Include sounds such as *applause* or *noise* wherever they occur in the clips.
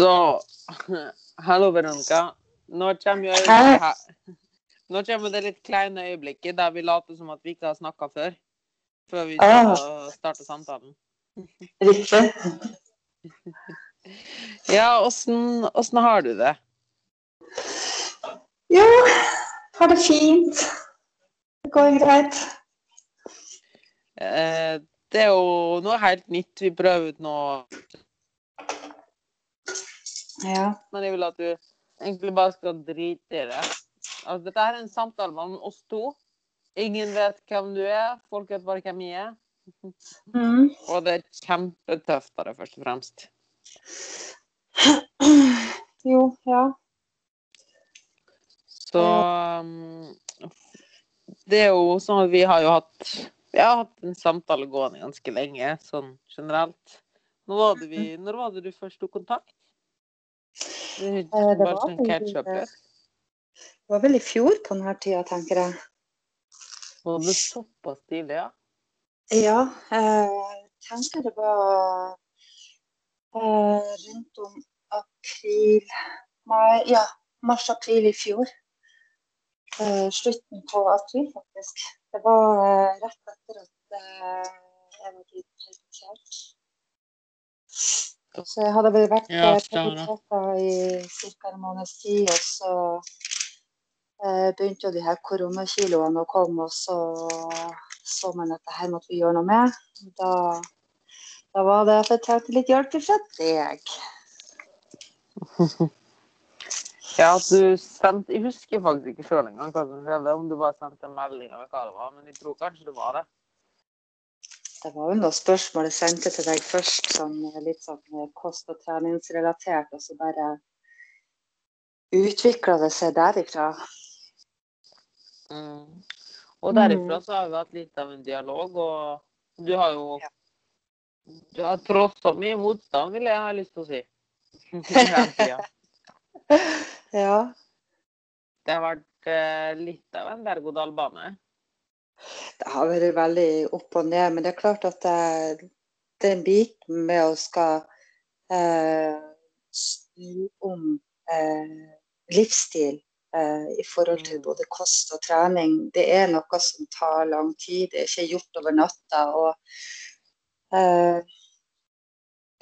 Så *laughs* Hallo, Veronica. Nå kommer jo her- Nå kommer det litt kleine øyeblikket der vi later som at vi ikke har snakka før. Før vi Ah. starter, starter samtalen. *laughs* Riktig. Ja, åssen åssen har du det? Jo, har det fint. Det går greit. Eh, det er jo noe helt nytt. Vi prøver ut nå. Ja. Men jeg vil at du egentlig bare skal drite i det. Altså, dette er en samtale mellom oss to. Ingen vet hvem du er. Folk vet bare hvem jeg er. Mm. Og det er kjempetøft av det, først og fremst. Jo, ja. Så um, det er jo sånn at vi har jo hatt Vi har hatt en samtale gående ganske lenge, sånn generelt. Når var det, vi, når var det du først tok kontakt? Det Eh, det var sånn vel- catch. Det var vel i fjor på denne tida, tenker jeg. Var det såpass tidlig, ja? Ja, eh, jeg tenker det var eh, rundt om april Mai, ja, mars-april i fjor. Eh, slutten på april, faktisk. Det var eh, rett etter at eh, jeg var blitt permittert. Så jeg hadde vel vært Ja, på da i ca. en måneds tid, og så eh, begynte jo de her koronakiloene å komme, og så så man at det her måtte vi gjøre noe med. Da, da var det at jeg trengte litt hjelp fra deg. *laughs* Ja, du sendte Jeg husker faktisk ikke sjøl engang hva som skjedde, om du bare sendte en melding eller hva det var, men jeg tror kanskje det var det. Det var jo noe spørsmål jeg sendte til deg først, sånn eh, litt sånn eh, kost- og treningsrelatert, og så bare utvikla det seg derifra. Mm. Og derifra så har vi hatt litt av en dialog, og du har jo Ja. Du har trossa mye motstand, vil jeg ha lyst til å si. *laughs* Ja. Det har vært eh, litt av en berg-og-dal-bane. Det har vært veldig opp og ned, men det er klart at det, den biten med å skal eh, snu om eh, livsstil eh, i forhold til Mm. både kost og trening, det er noe som tar lang tid. Det er ikke gjort over natta. og eh,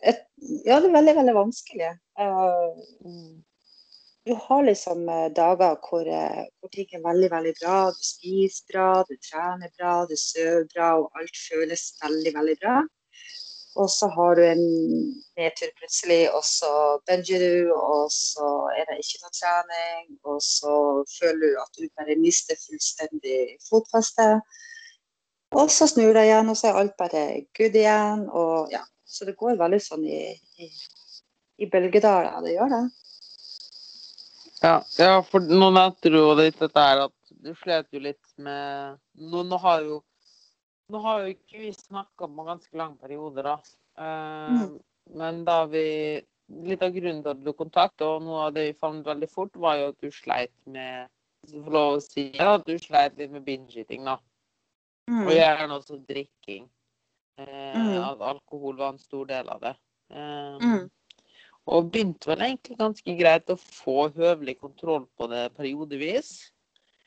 et, Ja, det er veldig, veldig vanskelig. Eh, Mm. Du har liksom eh, dager hvor, eh, hvor ting er veldig, veldig bra. Du spiser bra, du trener bra, du sover bra, og alt føles veldig, veldig bra. Og så har du en nedtur plutselig, og så benger du, og så er det ikke noe trening. Og så føler du at du bare mister fullstendig fotfeste. Og så snur det igjen, og så er alt bare good igjen. Og ja, så det går veldig sånn i, i, i bølgedaler. Det gjør det. Ja, ja, for nå nevnte du jo litt dette her at du slet jo litt med Nå, nå har jo Nå har jo ikke vi snakka om en ganske lang periode, da. Uh, Mm. Men da vi Litt av grunnen til at du kontakta, og noe av det vi fant veldig fort, var jo at du sleit med Hvis får lov å si det, at du sleit litt med binge-eating, da. Og gjerne også drikking. Uh, Mm. At alkohol var en stor del av det. Uh, Mm. Og begynte vel egentlig ganske greit å få høvelig kontroll på det periodevis.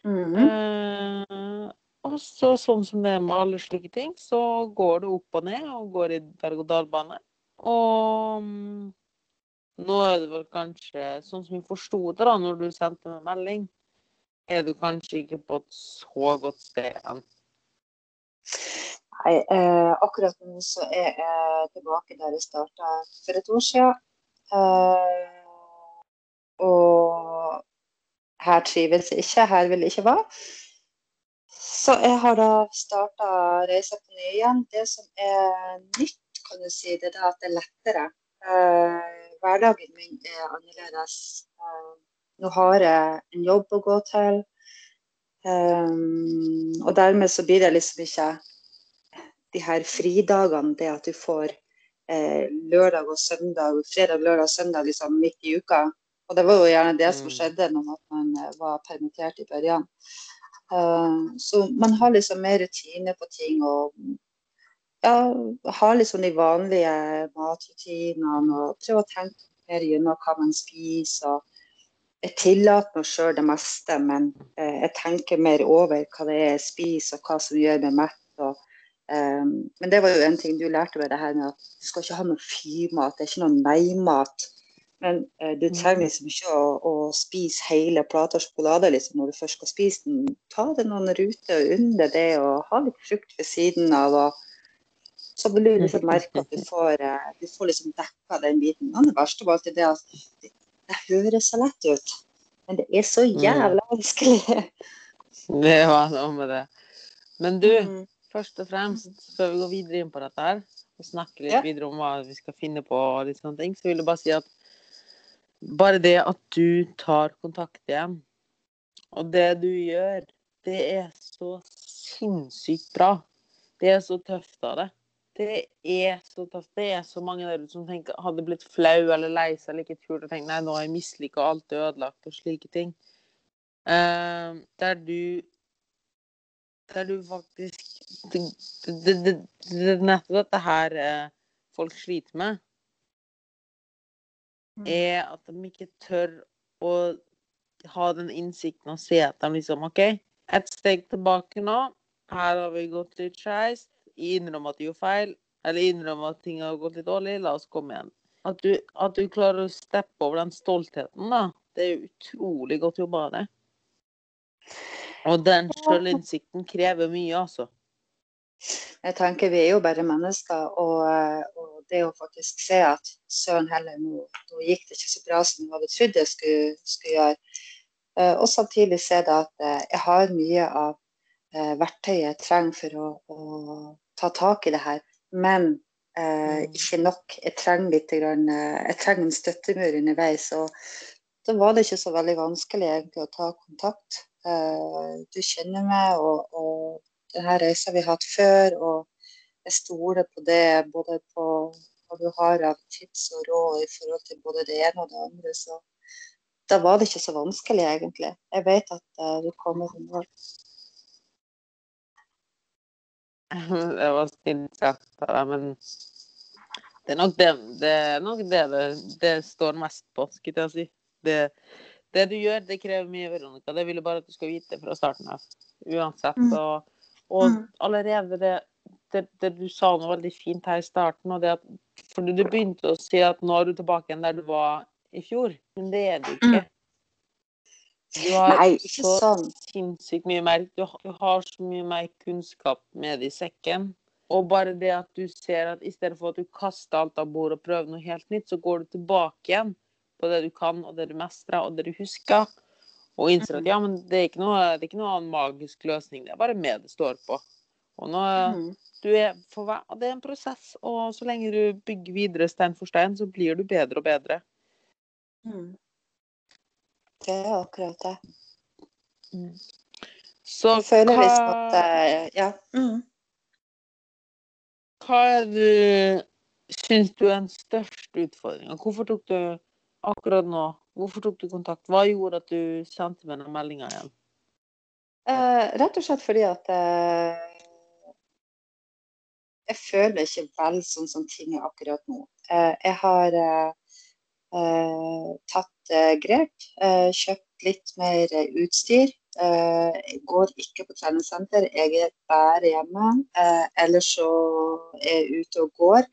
Mm. Eh, og så sånn som det er med alle slike ting, så går det opp og ned, og går i berg-og-dal-bane. Og mm, nå er det vel kanskje, sånn som vi forsto det da når du sendte meg melding, er du kanskje ikke på et så godt sted igjen. Nei, eh, akkurat nå så er jeg tilbake der jeg starta for et år siden. Eh, og her trives jeg ikke, her vil jeg ikke være. Så jeg har da starta reisa på ny igjen. Det som er nytt, kan du si, det er at det er lettere. Eh, hverdagen min er annerledes. Eh, nå har jeg en jobb å gå til. Og dermed så blir det liksom ikke de her fridagene, det at du får eh, lørdag og søndag, fredag, lørdag og søndag liksom midt i uka. Og det var jo gjerne det som Mm. skjedde når man eh, var permittert i børjan. Uh, så man har liksom mer rutine på ting og ja, har liksom de vanlige matrutinene og prøver å tenke mer gjennom hva man spiser. og Jeg tillater meg sjøl det meste, men eh, jeg tenker mer over hva det er jeg spiser, og hva som gjør meg mett. Eh, men det var jo en ting du lærte med det her med at du skal ikke ha noe fy-mat, det er ikke noe nei-mat. Men uh, du trenger liksom ikke å, å spise hele plata sjokolade liksom, når du først skal spise den. Ta det noen ruter under det, og ha litt frukt ved siden av. og så vil du liksom merke at du *laughs* får, eh, du får liksom dekka den biten. Det verste alt er det at det, det høres så lett ut, men det er så jævla vanskelig. *laughs* Det var noe med det. Men du, Mm. Først og fremst, før vi går videre inn på dette her, og snakker litt Ja. videre om hva vi skal finne på, og litt sånne ting, så vil jeg bare si at bare det at du tar kontakt igjen, og det du gjør, det er så sinnssykt bra. Det er så tøft av det. Det er så tøft. Det er så mange der ute som tenker, hadde blitt flau eller lei seg eller ikke turt å tenke nei, nå har jeg mislika alt er ødelagt og slike ting. Uh, der du Der du faktisk Det, det, det, det er nettopp dette her eh, folk sliter med, er at de ikke tør å ha den innsikten og se at de liksom OK, ett steg tilbake nå. Her har vi gått litt skeis. Innrømme at de gjorde feil. Eller innrømme at ting har gått litt dårlig. La oss komme igjen. At du, at du klarer å steppe over den stoltheten, da. Det er utrolig godt jobba av deg. Og den sjølinnsikten krever mye, altså. Jeg tenker Vi er jo bare mennesker, og, og det å faktisk se at søren heller, nå, nå gikk det ikke så bra som jeg hadde trodd det skulle, skulle gjøre. Eh, Og samtidig se det at eh, jeg har mye av eh, verktøyet jeg trenger for å, å ta tak i det her, men eh, Mm. ikke nok. Jeg trenger litt grann, jeg trenger en støttemur underveis. og Da var det ikke så veldig vanskelig egentlig å ta kontakt. Eh, Du kjenner meg, og, og denne reisa vi har hatt før, og jeg stoler på det, både på hva du har av tips og råd i forhold til både det ene og det andre. Så da var det ikke så vanskelig, egentlig. Jeg vet at uh, du kommer i mål. *laughs* Det var snilt sagt av deg, men det er nok det det, er nok det, det, det står mest på, skulle jeg si. Det, det du gjør, det krever mye, Veronica. Det vil jeg bare at du skal vite fra starten av. Uansett. Mm. Og, og Mm. allerede det, det, det du sa noe veldig fint her i starten, og det at For du begynte å si at nå er du tilbake igjen der du var i fjor, men det er du ikke. Du har Nei, ikke så sånn. sinnssykt mye mer. Du, har- du har så mye mer kunnskap med i sekken. Og bare det at du ser at i stedet for at du kaster alt av bordet og prøver noe helt nytt, så går du tilbake igjen på det du kan, og det du mestrer, og det du husker. Og innser at ja, men det er ikke noe, det er ikke noe annen magisk løsning. Det er bare med det står på. Og nå, Mm. du er hver, det er en prosess, og så lenge du bygger videre stein for stein, så blir du bedre og bedre. Mm. Det er akkurat det. Så Jeg føler hva, liksom at Ja. Mm. hva er du syns du er den største utfordringa? Hvorfor tok du akkurat nå Hvorfor tok du kontakt? Hva gjorde at du sendte meg den meldinga igjen? Eh, rett og slett fordi at eh, jeg føler ikke vel sånn som ting er akkurat nå. Eh, jeg har eh, eh, tatt eh, grep, kjøpt litt mer utstyr. Jeg går ikke på treningssenter, jeg er bare hjemme. Ellers så er jeg ute og går.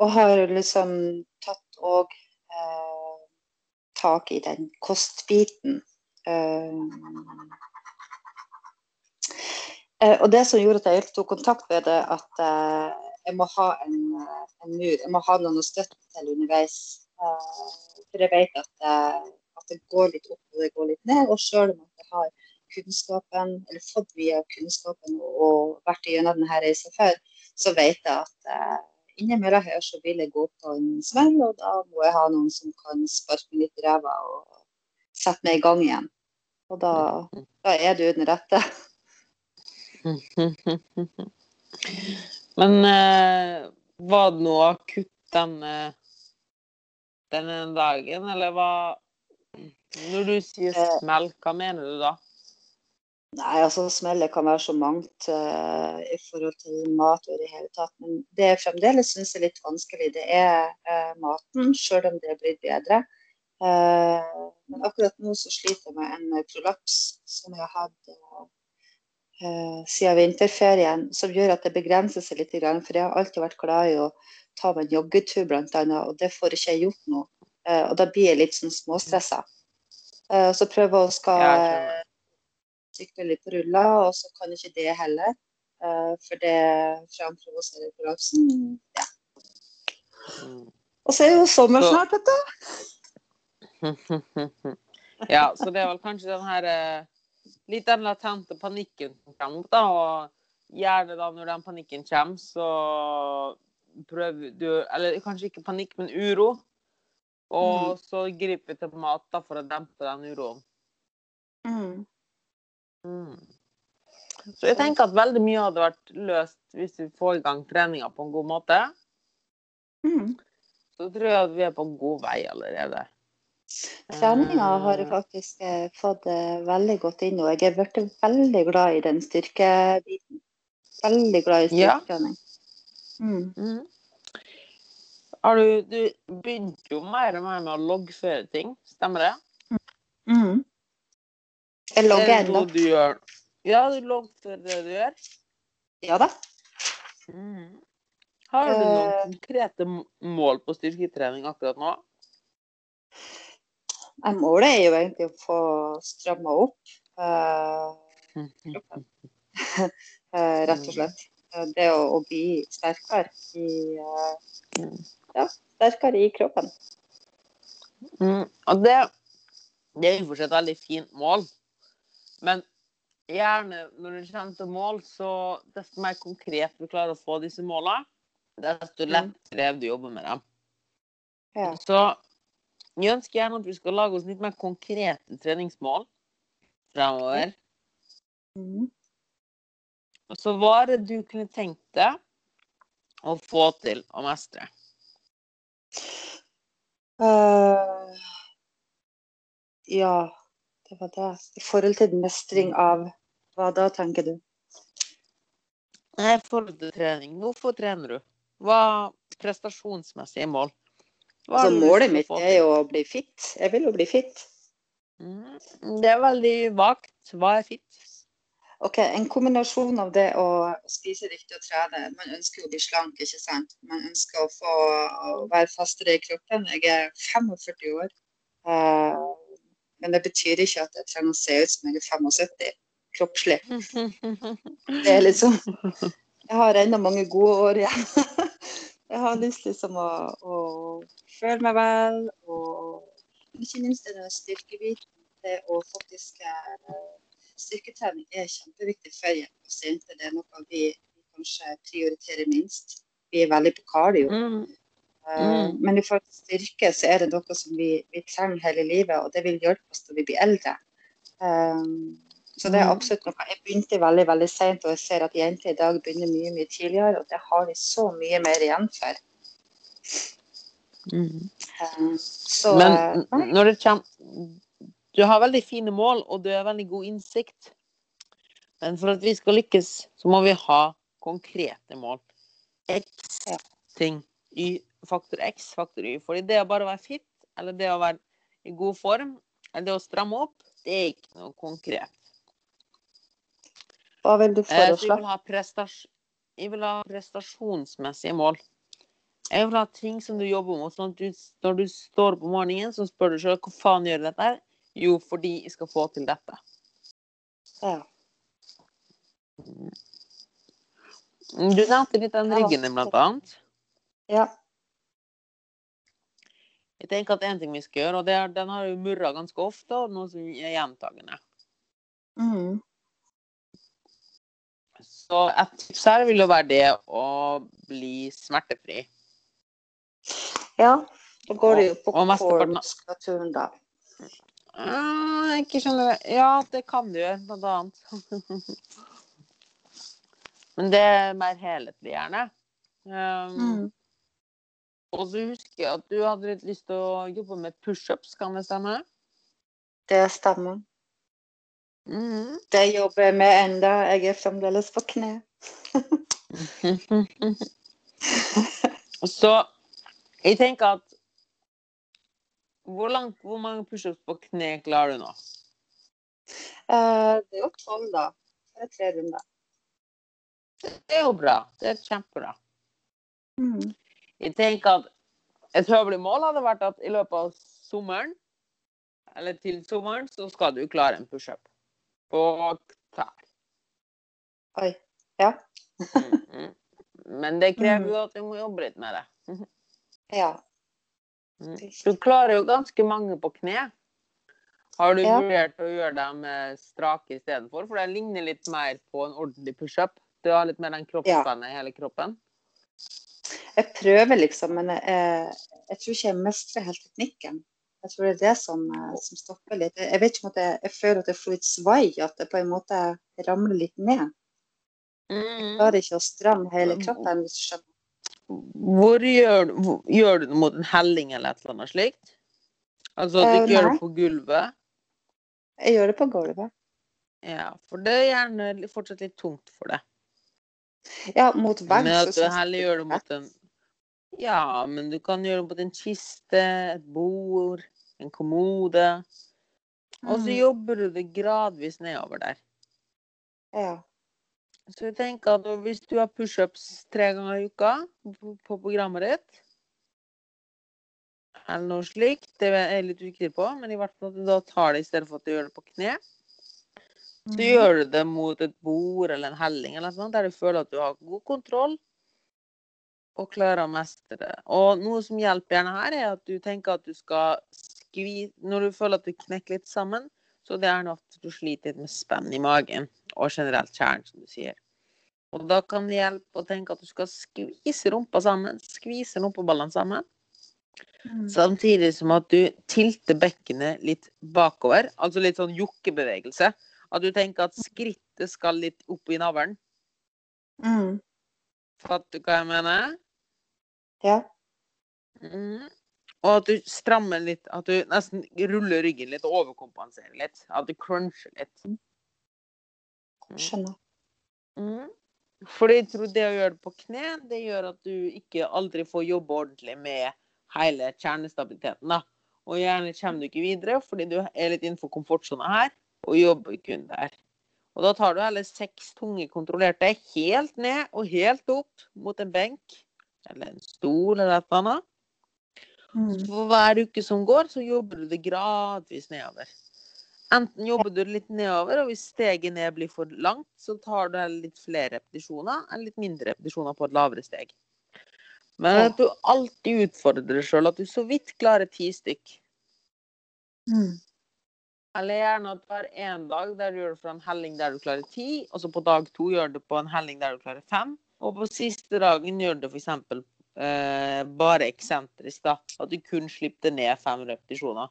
Og har liksom tatt òg eh, tak i den kostbiten. Eh, eh, og det som gjorde at jeg tok kontakt med det, at eh, jeg må ha en, eh, en mur. Jeg må ha noen å støtte til underveis. Eh, for jeg vet at, at det går litt opp og det går litt ned. Og selv om jeg har kunnskapen, eller fått mye av kunnskapen og, og vært gjennom denne reisen før, så vet jeg at innimellom her så vil jeg gå på en smell, og da må jeg ha noen som kan sparke meg litt i ræva og sette meg i gang igjen. Og da, da er du den rette. *laughs* Men eh, var det noe akutt denne, denne dagen, eller hva Når du sier Eh. smell, hva mener du da? Nei, altså smellet kan være så mangt uh, i forhold til mat og i det hele tatt. Men det jeg fremdeles syns er litt vanskelig, det er uh, maten, sjøl om det blitt bedre. Uh, men akkurat nå så sliter jeg med en prolaps som jeg har hatt siden vinterferien, som gjør at det begrenser seg litt. For jeg har alltid vært glad i å ta meg en joggetur, annet, og det får ikke jeg gjort nå. og da blir jeg litt sånn småstressa. så prøver jeg å skal sykle litt på rulla, og så kan ikke det heller. Uh, for det framprovoserer kollapsen. Ja. Mm. Og så er jo sommer snart, vet du. *laughs* ja, så det er vel kanskje den her uh, litt den latente panikken som kommer da. Og gjerne da når den panikken kommer, så prøver du Eller kanskje ikke panikk, men uro. Og mm. så griper vi til mat da, for å dempe den uroen. Mm. Mm. Så jeg tenker at veldig mye hadde vært løst hvis vi får i gang treninga på en god måte. Mm. Så tror jeg at vi er på god vei allerede. Treninga har jeg faktisk eh, fått eh, veldig godt inn, og jeg er blitt veldig glad i den styrkebiten. Veldig glad i styrketrening. Ja. Mm. Mm. Har du, du begynte jo mer og mer med å loggføre ting, stemmer det? Mm. Jeg logger ennå. Du gjør. Ja, du logger det du gjør? Ja da. Mm. Har du noen uh, konkrete mål på styrketrening akkurat nå? Målet er jo egentlig å få stramma opp uh, kroppen. uh, rett og slett. Det å, å bli sterkere i Ja, sterkere i kroppen. Mm. Og det, det er jo fortsatt et veldig fint mål. Men gjerne når du kommer til mål, så desto mer konkret du klarer å få disse målene, desto mm. lettere er det å jobbe med dem. Ja. Så jeg ønsker gjerne at vi skal lage oss litt mer konkrete treningsmål fremover. Mm. Så hva er det du kunne tenkt deg å få til å mestre? Uh, ja det var det. I forhold til mestring av hva da, tenker du? Nei, forhold til trening. Hvorfor trener du? Hva prestasjonsmessige mål? Hva altså, målet mitt er jo å bli fit. Jeg vil jo bli fit. Mm, det er veldig vagt. Hva er fit? Ok, En kombinasjon av det å spise riktig og trene. Man ønsker å bli slank, ikke sant. Man ønsker å få å være fastere i kroppen. Jeg er 45 år. Uh, men det betyr ikke at jeg trenger å se ut som jeg er 75 kroppslig. *laughs* Det er liksom Jeg har ennå mange gode år igjen. *laughs* Jeg har lyst liksom å, å føle meg vel, og ikke minst det styrkebiten. Det å faktisk eh, Styrketrening er kjempeviktig for pasienter. Det er noe vi kanskje prioriterer minst. Vi er veldig på kardio. Mm. Eh, mm. Men i forhold til styrke så er det noe som vi, vi, trenger hele livet, og det vil hjelpe oss når vi blir eldre. Um, så det er mm. absolutt noe. Jeg begynte veldig veldig sent, og jeg ser at jenter i dag begynner mye mye tidligere, og det har de så mye mer igjen for. Mm. Um, så, Men når det kommer Du har veldig fine mål, og du har veldig god innsikt. Men for at vi skal lykkes, så må vi ha konkrete mål. X ting. Y faktor X, faktor Y. Fordi det å bare være fit, eller det å være i god form, eller det å stramme opp, det er ikke noe konkret. Hva vil du foreslå? Eh, jeg, vil ha jeg vil ha prestasjonsmessige mål. Jeg vil ha ting som du jobber mot. sånn at du, Når du står opp om morgenen, så spør du sjøl hva faen gjør dette her? Jo, fordi jeg skal få til dette. Ja. Du nevnte litt den ryggen din, blant annet. Ja. Jeg tenker at en ting vi skal gjøre, og er, den har jo murra ganske ofte, og noe som er gjentagende. Mm. Så et tips her vil jo være det å bli smertefri. Ja, da går det jo på core-muskulaturen, da. Uh, ikke skjønner det. Ja, det kan du gjøre, blant annet. *laughs* Men det er mer helhetlig, gjerne. Um, mm. Og så husker jeg at du hadde litt lyst til å jobbe med pushups, kan det stemme? Det stemmer. Mm. Det jobber jeg med enda. Jeg er fremdeles på kne. *laughs* Så jeg tenker at hvor, langt, hvor mange pushups på kne klarer du nå? Uh, det er jo tolv, da. Det er tre runder. Det er jo bra. Det er kjempebra. Mm. Jeg tenker at et høvelig mål hadde vært at i løpet av sommeren, eller til sommeren, så skal du klare en pushup på tær. Oi. Ja. Mm, mm. Men det krever jo at du må jobbe litt med det. *laughs* Ja. Mm. Du klarer jo ganske mange på kne. Har du Ja. vurdert å gjøre dem eh, strake istedenfor? For det ligner litt mer på en ordentlig pushup. Du har litt mer den kroppsspennet i hele kroppen. Jeg prøver liksom, men jeg, jeg tror ikke jeg mestrer helt teknikken. Jeg tror det er det som, eh, som stopper litt. Jeg jeg vet ikke om at jeg, jeg føler at jeg får litt svai, at det på en måte ramler litt ned. Jeg klarer ikke å stramme hele kroppen. hvis du skjønner. Hvor gjør, du- hvor, gjør du noe mot en helling eller et eller annet slikt? Altså at du Eh, ikke gjør det på gulvet? Jeg gjør det på gulvet. Ja, for det er gjerne fortsatt litt tungt for deg. Ja, mot vegg. Men at du heller er gjør det mot en Ja, men du kan gjøre det på en kiste, et bord, en kommode. Og så Mm. jobber du det gradvis nedover der. Ja. Så jeg tenker at hvis du har pushups tre ganger i uka på programmet ditt, eller noe slikt, det er jeg litt usikker på, men i hvert fall at du da tar det i stedet for at du gjør det på kne, så mm. gjør du det mot et bord eller en helling eller noe sånt, der du føler at du har god kontroll og klarer å mestre det. Og noe som hjelper gjerne her, er at du tenker at du skal skvi... Når du føler at du knekker litt sammen, så det er gjerne at du sliter litt med spenn i magen og generelt kjern, som du sier. Og da kan det hjelpe å tenke at du skal skvise rumpa sammen, skvise rumpeballene sammen, Mm. samtidig som at du tilter bekkenet litt bakover, altså litt sånn jokkebevegelse. At du tenker at skrittet skal litt opp i navlen. Mm. Fatter du hva jeg mener? Ja. Mm. Og at du strammer litt, at du nesten ruller ryggen litt og overkompenserer litt. At du cruncher litt. Skjønner. Mm. Fordi jeg tror det å gjøre det på kne, det gjør at du ikke aldri får jobbe ordentlig med hele kjernestabiliteten. da. Og gjerne kommer du ikke videre fordi du er litt innenfor komfortsona her, og jobber kun der. Og da tar du heller seks tunge kontrollerte helt ned og helt opp mot en benk eller en stol eller et eller annet. Mm. For hver uke som går, så jobber du det gradvis nedover. Enten jobber du litt nedover, og hvis steget ned blir for langt, så tar du litt flere repetisjoner, eller litt mindre repetisjoner på et lavere steg. Men at du alltid utfordrer deg sjøl, at du så vidt klarer ti stykk. Mm. Eller gjerne at du har én dag der du gjør det for en helling der du klarer ti, og så på dag to gjør du det på en helling der du klarer fem. Og på siste dagen gjør du det f.eks. Eh, bare eksentrisk, da. At du kun slipper ned fem repetisjoner.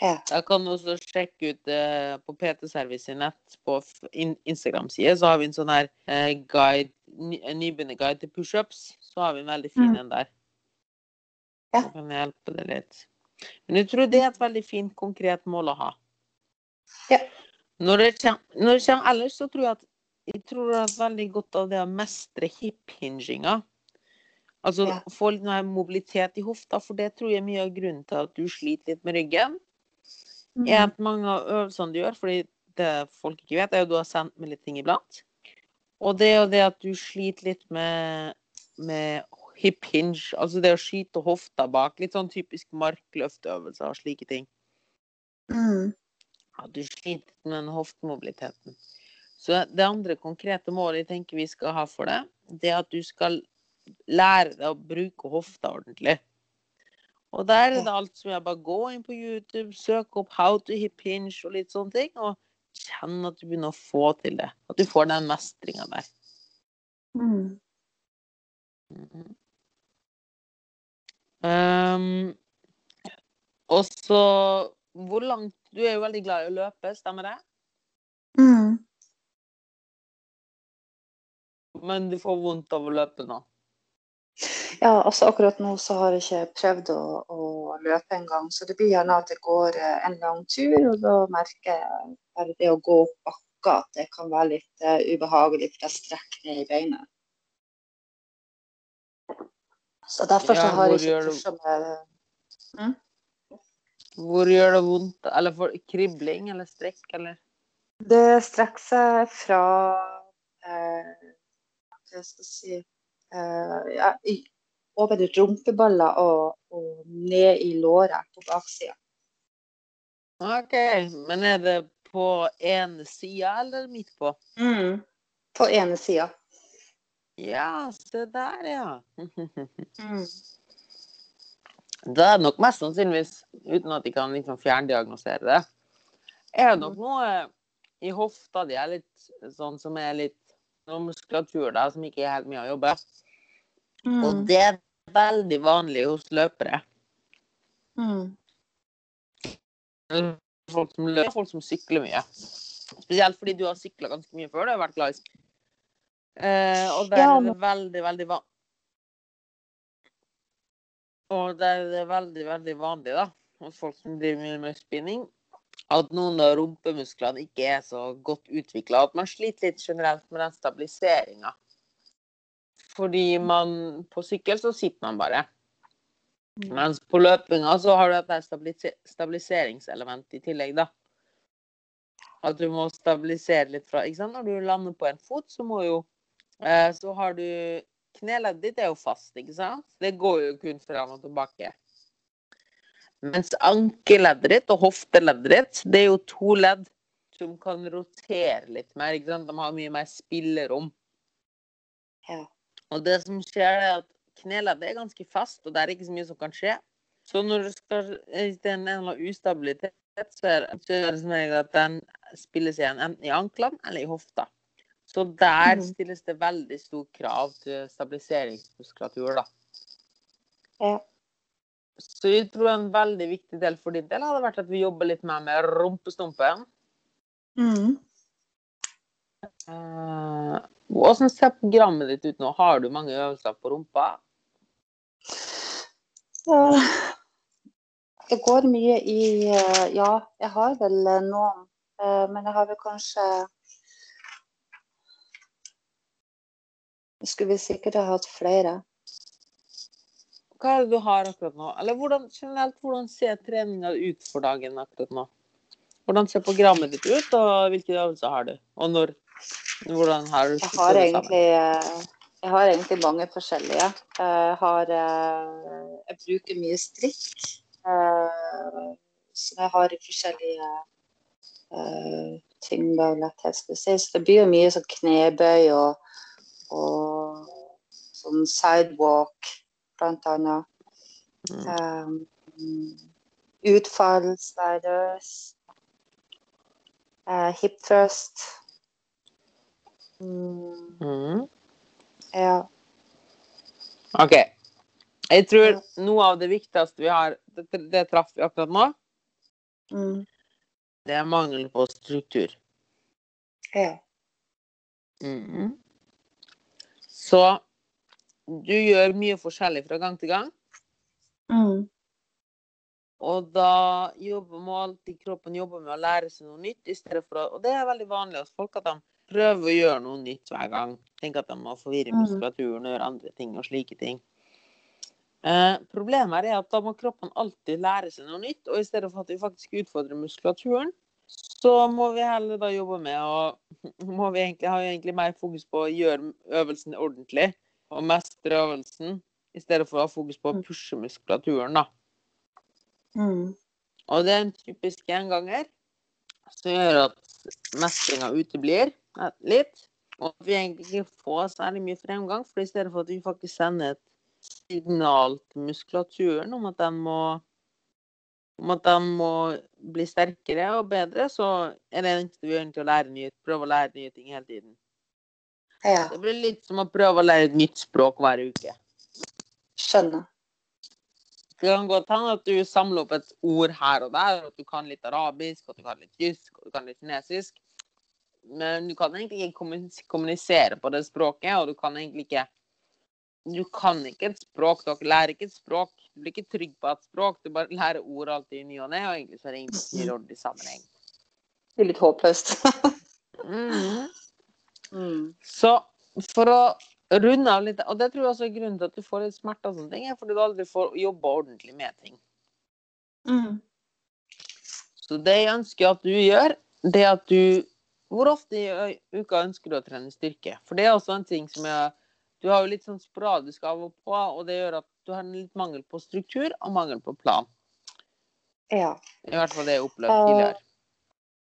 Ja. Da kan du også sjekke ut eh, på PT Service nett på in Instagram-side, så har vi en sånn her eh, guide, ny, nybegynnerguide til pushups. Så har vi en veldig fin Mm. en der. Ja. Så kan jeg hjelpe deg litt. Men jeg tror det er et veldig fint, konkret mål å ha. Ja. Når det kommer ellers, så tror jeg at jeg tror det er veldig godt av det å mestre hip-hinginga. Altså Ja. få litt mobilitet i hofta, for det tror jeg er mye av grunnen til at du sliter litt med ryggen. Mm. er at mange av øvelsene du gjør, fordi det folk ikke vet, er jo du har sendt med litt ting iblant. Og det er jo det at du sliter litt med, med hip hinge, altså det å skyte hofta bak. Litt sånn typisk markløftøvelser og slike ting. Mm. At du sliter med den hoftemobiliteten. Så det andre konkrete målet jeg tenker vi skal ha for det, det er at du skal lære deg å bruke hofta ordentlig. Og der er det alt som jeg bare gå inn på YouTube, søke opp 'how to hip hinge' og litt sånne ting, og kjenn at du begynner å få til det. At du får den mestringa der. Mm. Mhm. Um, og så Hvor langt Du er jo veldig glad i å løpe, stemmer det? Mm. Men du får vondt av å løpe nå? Ja, altså akkurat nå så har jeg ikke prøvd å, å løpe engang, så det blir gjerne at det går eh, en lang tur, og da merker jeg bare det å gå opp bakka at det kan være litt uh, ubehagelig, for jeg strekker ned i beinet. Så derfor så har jeg ikke pusha med Hvor gjør det vondt? Eller for kribling eller strekk, eller? Det strekker seg fra eh, Hva skal si uh, ja, i, Over rumpeballer og, og ned i låret på baksida. OK. Men er det på ene sida eller midt på? Mm. På ene sida. Ja, se der, ja. Mm. *laughs* Det er nok mest sannsynligvis, uten at de kan liksom fjerndiagnosere det, er det nok noe i hofta di er litt sånn som er litt noe muskulatur der som ikke er helt mye å jobbe. Og Mm. det er veldig vanlig hos løpere. Mm. Folk som løper, folk som sykler mye. Spesielt fordi du har sykla ganske mye før. Du har vært glad i eh, Og der Ja, men... det veldig, veldig vanlig Og det er det veldig, veldig vanlig, da, hos folk som driver mye med spinning, at noen av rumpemusklene ikke er så godt utvikla. At man sliter litt generelt med den stabiliseringa. Fordi man På sykkel så sitter man bare. Mens på løpinga så har du et stabiliseringselement i tillegg, da. At du må stabilisere litt fra ikke sant? Når du lander på en fot, så må jo eh, Så har du Kneleddet ditt er jo fast, ikke sant? Det går jo kun fram og tilbake. Mens ankeleddet ditt og hofteleddet ditt, det er jo to ledd som kan rotere litt mer. ikke sant? De har mye mer spillerom. Ja. Og det som skjer, er at kneleddet er ganske fast, og det er ikke så mye som kan skje. Så når du skal det er en eller annen ustabilitet, så er så er det som regel at den spilles igjen enten i anklene eller i hofta. Så der Mhm. stilles det veldig stor krav til stabiliseringsmuskulatur, da. Ja. Så jeg tror en veldig viktig del for din del hadde vært at vi jobber litt mer med rumpestumpen. Mm. Uh, Hvordan ser programmet ditt ut nå? Har du mange øvelser på rumpa? Ja. Det går mye i eh, Ja, jeg har vel eh, noen. eh, Men jeg har vel kanskje skulle vi sikkert ha hatt flere. Hva er det du har akkurat nå? Eller hvordan, generelt, hvordan ser treninga ut for dagen akkurat nå? Hvordan ser programmet ditt ut, og hvilke øvelser har du? Og når? Hvordan har du Jeg har egentlig, eh, jeg har egentlig mange forskjellige. Jeg har eh, Jeg bruker mye strikk. Så jeg har forskjellige eh, ting, da, det blir jo mye sånn knebøy og, og sånn sidewalk, annet. Mm. Um, utfall, sliders, eh, hip thrust. Mm, Mm. ja. OK. Jeg tror noe av det viktigste vi har Det, det traff vi akkurat nå. Mm, Det er mangel på struktur. ja. Mhm. Så du gjør mye forskjellig fra gang til gang. Mm, Og da jobber må alltid kroppen jobbe med å lære seg noe nytt. å, Og det er veldig vanlig hos folk at de prøver å gjøre noe nytt hver gang. Tenker at de må forvirre Mhm. muskulaturen og gjøre andre ting og slike ting. Eh, problemet er at da må kroppen alltid lære seg noe nytt. Og i stedet for at vi faktisk utfordrer muskulaturen, så må vi heller da jobbe med å *laughs* må vi egentlig, ha egentlig mer fokus på å gjøre øvelsen ordentlig og mestre øvelsen, i stedet for å ha fokus på å Mm. pushe muskulaturen. da. mm, Og det er en typisk gjenganger som gjør at mestringa uteblir litt. Og at vi egentlig ikke får særlig mye fremgang, for i stedet for at vi faktisk sender et signal til muskulaturen om at den må om at de må bli sterkere og bedre, så er det eneste vi gjør egentlig å lære nye, prøve å lære nye ting hele tiden. Ja. Det blir litt som å prøve å lære et nytt språk hver uke. Skjønner. Det kan godt hende at du samler opp et ord her og der, at du kan litt arabisk, at du kan litt tysk, og du kan litt kinesisk. Men du kan egentlig ikke kommunisere på det språket, og du kan egentlig ikke Du kan ikke et språk, dere lærer ikke et språk. Du blir ikke trygg på et språk, du bare lærer ord alltid i ny og ne, og egentlig så er det ingen *laughs* ordentlig sammenheng. Det er litt håpløst. *laughs* Mm. Mm. Så for å runde av litt, og det tror jeg også er grunnen til at du får litt smerter og sånne ting, er fordi du aldri får jobba ordentlig med ting. Mm. Så det jeg ønsker at du gjør, det er at du Hvor ofte i uka ønsker du å trene styrke? For det er også en ting som jeg Du har jo litt sånn sporadisk av og på, og det gjør at du har en litt mangel på struktur og mangel på plan. Ja. I hvert fall det jeg opplevde tidligere.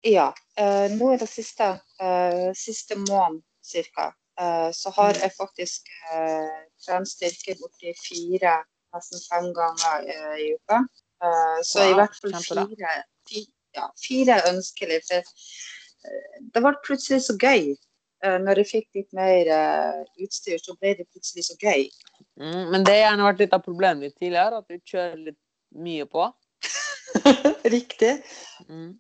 Ja. Eh, nå i det siste, eh, siste måned cirka, eh, så har jeg faktisk uh, trent styrke borti fire, nesten fem ganger i uka. så så i hvert fall fire, fi, ja, fire ønskelig. For det ble plutselig så gøy. Når jeg fikk litt mer utstyr, så ble det plutselig så gøy. Mm, men det har gjerne vært litt av problemet ditt tidligere, at du kjører litt mye på. *laughs* Riktig. Mm.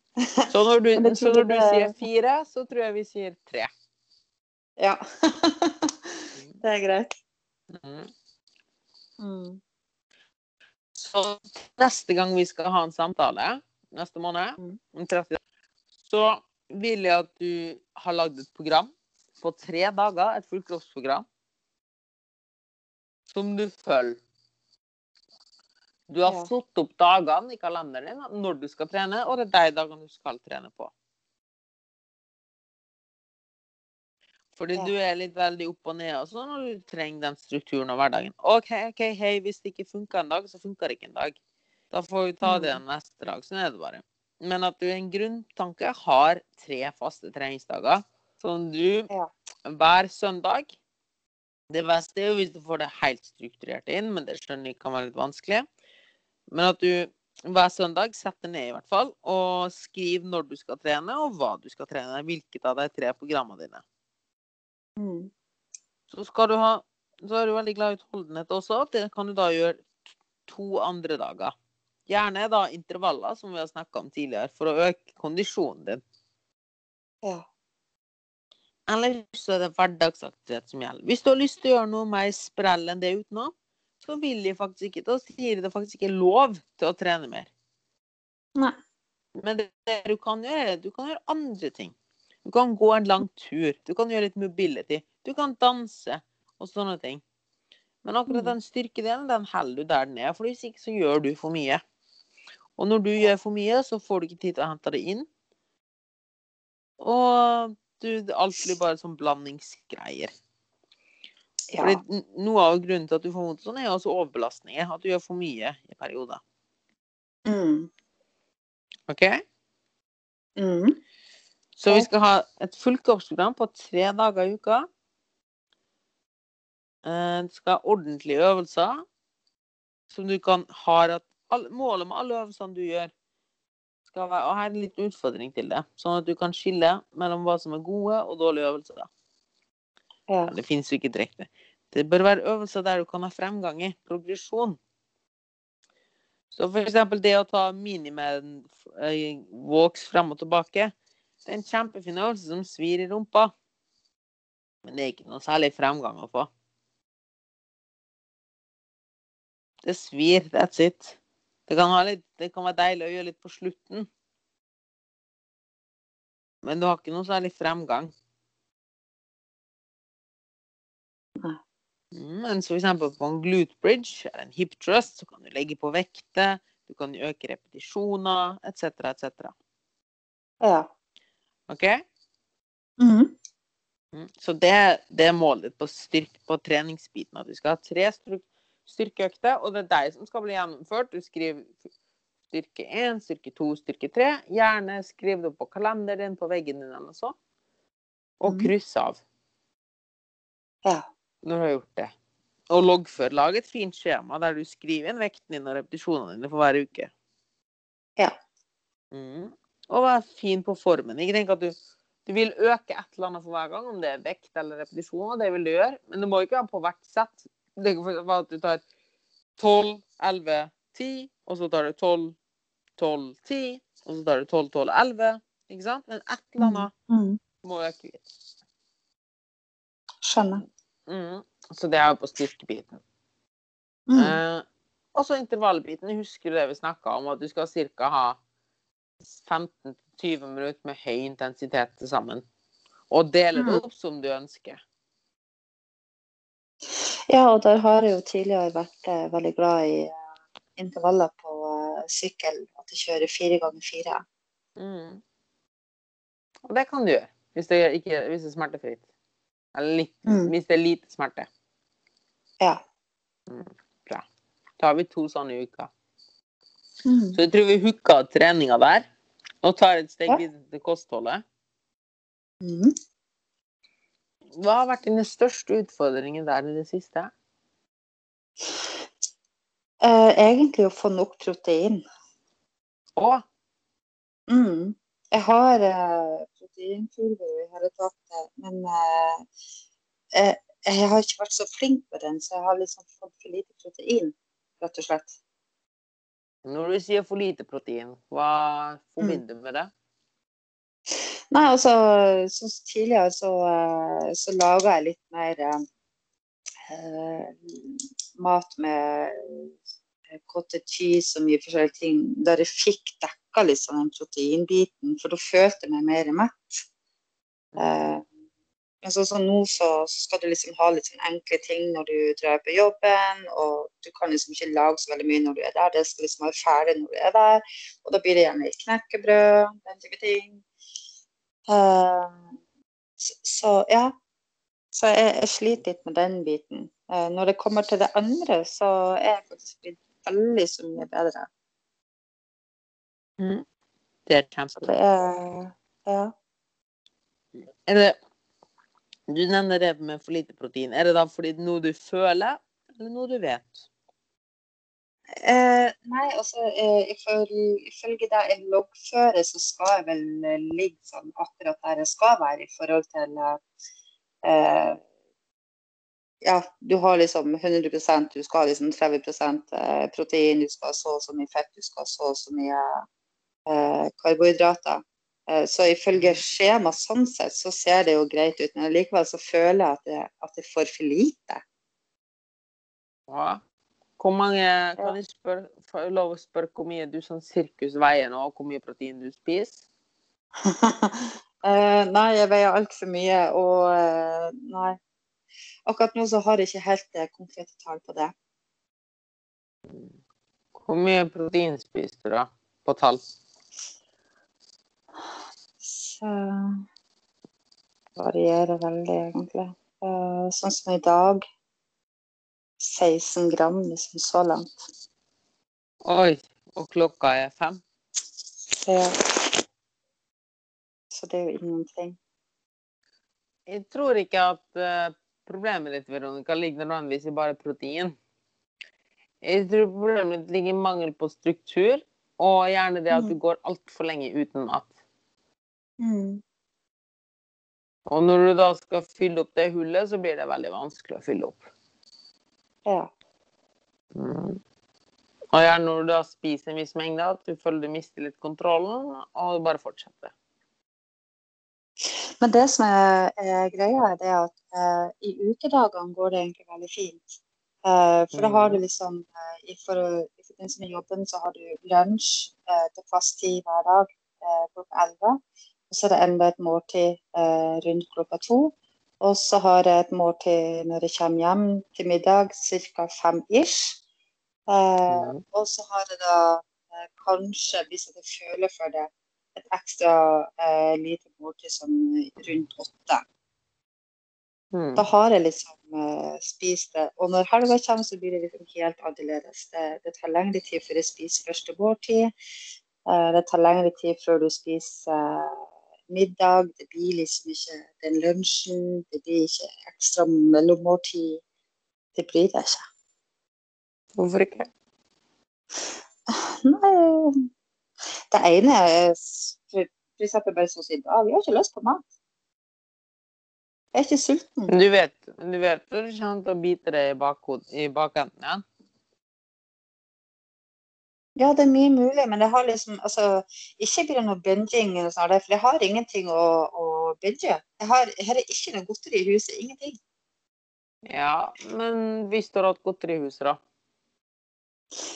Så når du, så når du sier fire, så tror jeg vi sier tre. Ja. *laughs* det er greit. Mm. Mm. Så neste gang vi skal ha en samtale, neste måned, Mm. om 30 dager, så vil jeg at du har lagd et program på tre dager, et fullkroppsprogram, som du følger. Du har Ja. satt opp dagene i kalenderen din når du skal trene, og det er de dagene du skal trene på. Fordi Ja. du er litt veldig opp og ned og sånn, og du trenger den strukturen av hverdagen. OK, ok, hei, hvis det ikke funker en dag, så funker det ikke en dag. Da får vi ta det Mm. neste dag. Sånn er det bare. Men at du i en grunntanke har tre faste treningsdager som du Ja. hver søndag Det beste er jo hvis du får det helt strukturert inn, men det skjønner jeg kan være litt vanskelig. Men at du hver søndag setter ned i hvert fall, og skriver når du skal trene, og hva du skal trene. Hvilket av de tre programmene dine. Mm. Så skal du ha Så er du veldig glad i utholdenhet også. Det kan du da gjøre to andre dager. Gjerne da intervaller, som vi har snakka om tidligere, for å øke kondisjonen din. Ja. Eller så er det hverdagsaktivitet som gjelder. Hvis du har lyst til å gjøre noe mer sprell enn det utenom, så vil de faktisk ikke Da sier det faktisk ikke lov til å trene mer. Nei. Men det, det du kan gjøre, du kan gjøre andre ting. Du kan gå en lang tur. Du kan gjøre litt mobility. Du kan danse og sånne ting. Men akkurat Mm. den styrkedelen, den holder du der den er. For hvis ikke så gjør du for mye. Og når du gjør for mye, så får du ikke tid til å hente det inn. Og du, alt blir bare sånn blandingsgreier. Ja. Fordi noe av grunnen til at du får vondt sånn, er også overbelastninger. At du gjør for mye i perioder. Mm. OK? Mm. Så vi skal ha et fullkroppsprogram på tre dager i uka. Du skal ha ordentlige øvelser som du kan ha at Målet med alle øvelsene du gjør, skal være Og her er en liten utfordring til det. Sånn at du kan skille mellom hva som er gode og dårlige øvelser. Ja. Det finnes jo ikke direkte. Det bør være øvelser der du kan ha fremgang i. Progresjon. Så for eksempel det å ta miniman eh, walks frem og tilbake. Det er en kjempefin øvelse som svir i rumpa. Men det er ikke noe særlig fremgang å få. Det svir, that's it. Det kan, litt, det kan være deilig å gjøre litt på slutten. Men du har ikke noe særlig fremgang. Mm, Men f.eks. på en glute bridge eller en hip thrust, så kan du legge på vekter, du kan øke repetisjoner, etc., etc. ja. OK? Mm. Mm. Så det, det er målet på, styrke, på treningsbiten. At du skal ha tre styrk- styrkeøkter, og det er deg som skal bli gjennomført. Du skriver styrke 1, styrke 2, styrke 3. Gjerne skriv det opp på kalenderen din, på veggen din eller sånt. Og Mhm. kryss av Ja. Når du har gjort det. Og loggfør. Lag et fint skjema der du skriver inn vekten din og repetisjonene dine for hver uke. Ja. Mm. Og vær fin på formen. Ikke tenk at du, du vil øke et eller annet for hver gang, om det er vekt eller repetisjoner. Det vil du gjøre, men det må ikke være på hvert sett. Det kan være at du tar 12, 11, 10, og så tar du 12, 12, 10, og så tar du 12, 12, 11. Ikke sant? Men et eller annet Mm. må øke. Skjønner. Mm. Så det er jo på styrkebiten. Mm. Eh, og så intervallbiten. Husker du det vi snakka om, at du skal ca. ha 15-20 minutter med høy intensitet til sammen. Og dele det Mm. opp som du ønsker. Ja, og der har jeg jo tidligere vært eh, veldig glad i eh, intervaller på eh, sykkel. At jeg kjører fire ganger fire. Mm. Og det kan du gjøre, hvis det, ikke, hvis det er smertefritt. Eller litt, Mm. hvis det er lite smerte. Ja. Bra. Da har vi to sånne i uka. Mm. Så jeg tror vi hooka treninga der, og tar et steg Ja. videre til kostholdet. Mm. Hva har vært dine største utfordringer der i det siste? Uh, egentlig å få nok protein. Å, Mm. Jeg har i hele tatt, men eh, eh, jeg har ikke vært så flink på den, så jeg har liksom fått for lite protein, rett og slett. når du sier for lite protein, hva forbinder du med det? Nei, altså, sånn som tidligere så, eh, så laga jeg litt mer eh, mat med eh, cottage cheese og mye forskjellige ting, der jeg fikk dekka liksom den proteinbiten, for da følte jeg meg mer mett. Eh, men sånn som nå, så, så skal du liksom ha litt sånn enkle ting når du drar på jobben, og du kan liksom ikke lage så veldig mye når du er der, det skal liksom være ferdig når du er der, og da blir det gjerne litt knekkebrød, den type ting. Eh, så, så ja. Så jeg, jeg sliter litt med den biten. Eh, når det kommer til det andre, så er jeg faktisk blitt veldig så mye bedre. Det er Så kjempe. det er Ja. Er det, du nevner det med for lite protein. Er det da fordi det er noe du føler, eller noe du vet? Eh, nei, altså eh, ifølge, det jeg loggfører, så skal jeg vel eh, ligge sånn akkurat der jeg skal være i forhold til eh, Ja, du har liksom 100% du skal ha liksom 30 eh, protein, du skal ha så og så mye fett, du skal ha så og så mye eh, karbohydrater. Eh, så ifølge skjema sånn sett, så ser det jo greit ut, men likevel så føler jeg at jeg, at jeg får for lite. Ja. Hvor mange, kan jeg spørre, får lov å spørre hvor mye du sånn sirkus veier nå, og hvor mye protein du spiser? *laughs* Eh, nei, jeg veier altfor mye, og eh, nei. Akkurat nå så har jeg ikke helt konkrete tall på det. Hvor mye protein spiser du da, på tall? Varierer veldig, egentlig. Eh, sånn som i dag 16 gram liksom så langt. Oi, og klokka er fem? Ja. Så det er jo ingenting. Jeg tror ikke at eh, problemet ditt, Veronica, ligger nødvendigvis i bare protein. Jeg tror problemet ditt ligger i mangel på struktur, og gjerne det at du går altfor lenge uten mat. Mm. Og når du da skal fylle opp det hullet, så blir det veldig vanskelig å fylle opp. Ja. Mm. Og gjerne når du da spiser en viss mengde, at du føler du mister litt kontrollen, og bare fortsetter. Men det som er, er greia, er det at eh, i ukedagene går det egentlig veldig fint. Eh, for da har du liksom eh, i, for, I forbindelse med jobben så har du lunsj eh, til fast tid hver dag eh, klokka 11. Og så er det enda et måltid eh, rundt klokka to. Og så har jeg et måltid når jeg kommer hjem til middag, ca. fem ish. Eh, Mm. og så har jeg da eh, kanskje, hvis jeg føler for det, et ekstra eh, lite måltid som rundt åtte. Mm. Da har jeg liksom eh, spist det. Og når helga kommer, så blir det liksom helt annerledes. Det, det tar lengre tid før jeg spiser første måltid. Eh, det tar lengre tid før du spiser middag. Det blir liksom ikke den lunsjen. Det blir ikke ekstra mellommåltid. Det blir det ikke. Hvorfor ikke? Nei, det ene er s- for for eksempel bare sånn som i dag. Jeg har ikke lyst på mat. Jeg er ikke sulten. Du vet, du vet du kommer til å bite deg i, bakhodet i bakenden igjen? Ja, det er mye mulig, men jeg har liksom altså, Ikke blir det noe binging, eller sånn, for jeg har ingenting å, å binge. Jeg har, her er ikke noe godteri i huset. Ingenting. Ja, men hvis du har hatt godteri i huset, da?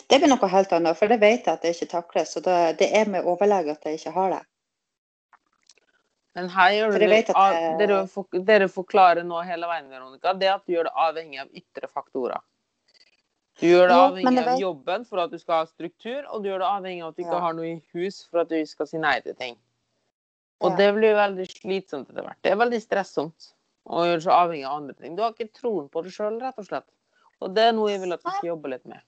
Det blir noe helt annet, for det vet jeg at jeg ikke takler. Så det, det er med overlegg at jeg ikke har det. Men her gjør For du det, av, det- dere, dere forklarer nå hele veien, Veronica, det at du gjør det avhengig av ytre faktorer. Du gjør det avhengig av jobben for at du skal ha struktur, og du gjør det avhengig av at du ikke har noe i hus for at du skal si nei til ting. Og det blir veldig slitsomt etter hvert. Det er veldig stressomt å gjøre seg avhengig av andre ting. Du har ikke troen på det sjøl, rett og slett. Og det er noe jeg vil at du skal jobbe litt med.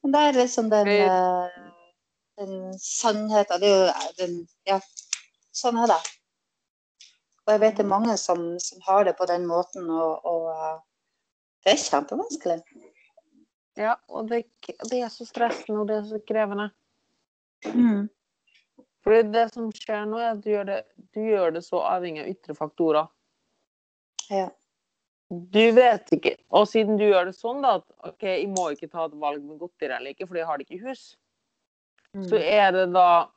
Det er liksom den, eh, den sannheten. Det er jo den Ja, sånn er det. Og jeg vet det er mange som, som har det på den måten, og, og eh, det er kjempevanskelig. Ja, og det, det er så stressende, og det er så krevende. Mm. Fordi det som skjer nå, er at du gjør det, du gjør det så avhengig av ytre faktorer. Ja. Du vet ikke. Og siden du gjør det sånn, da, at OK, jeg må ikke ta et valg med godteri eller ikke, fordi jeg har det ikke i hus, så Mm. er det da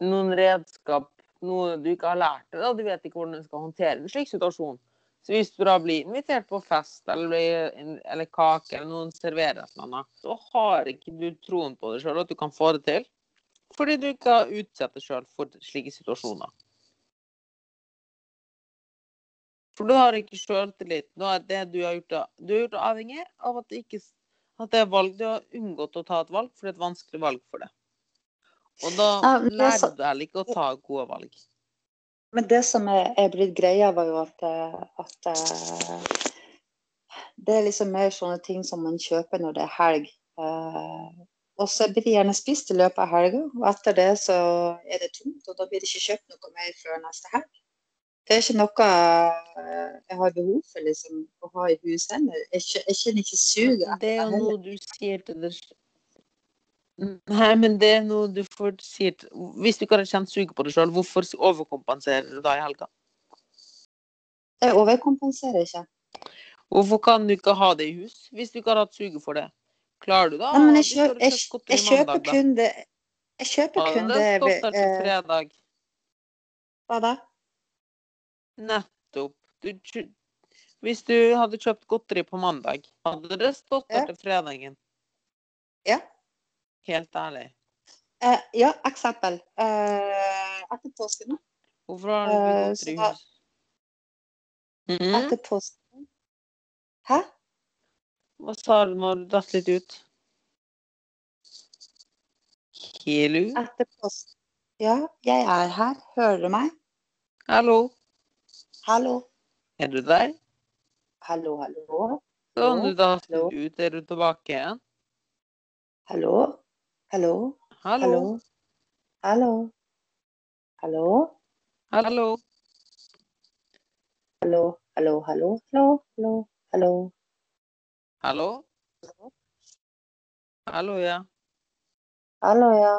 noen redskap, noe du ikke har lært deg, da. Du vet ikke hvordan du skal håndtere en slik situasjon. Så hvis du da blir invitert på fest eller, eller kake, eller noen serverer et eller annet, så har ikke du troen på deg sjøl at du kan få det til. Fordi du ikke har utsatt deg sjøl for slike situasjoner. For du har ikke sjøltillit. Det du har gjort, du har gjort avhengig av at det ikke at det er valg. Du har unngått å ta et valg, for det er et vanskelig valg for deg. Og da er lærer du heller ikke å ta gode valg. Men det som er, er blitt greia, var jo at, eh, at eh, det er liksom mer sånne ting som man kjøper når det er helg. Eh, og så blir det gjerne spist i løpet av helga, og etter det så er det tomt, og da blir det ikke kjøpt noe mer før neste helg. Det er ikke noe jeg har behov for liksom, å ha i heller. Jeg, jeg kjenner ikke suget Det er noe du sier til deg. Nei, men det er noe du får si Hvis du ikke har kjent suget på deg sjøl, hvorfor overkompenserer du da i helga? Jeg overkompenserer ikke. Hvorfor kan du ikke ha det i hus, hvis du ikke har hatt suget for det? Klarer du da? Nei, men jeg, kjøp, jeg, jeg kjøper mandag, kun det Jeg kjøper kun det det der til eh, fredag? Hva da? Nettopp. Du, hvis du hadde kjøpt godteri på mandag, hadde det stått der til fredagen? Ja. Helt ærlig. Eh, ja, eksempel. Eh, etter påsken nå. Hvorfor har du gått Eh, godteri i hus? Mhm. Etter påsken Hæ? Hva sa du når du datt litt ut? Kilu? Etter påsken Ja, jeg er her. Hører du meg? Hallo? Hallo? Er du der? Hallo, hallo? Sånn, du datt litt ut. Er du tilbake igjen? Hallo? Hallo? Hallo? Hallo? Hallo? Hallo? Hallo? Hallo, hallo, hallo, hallo, hallo, hallo. Hallo? Ja. Hallo, ja.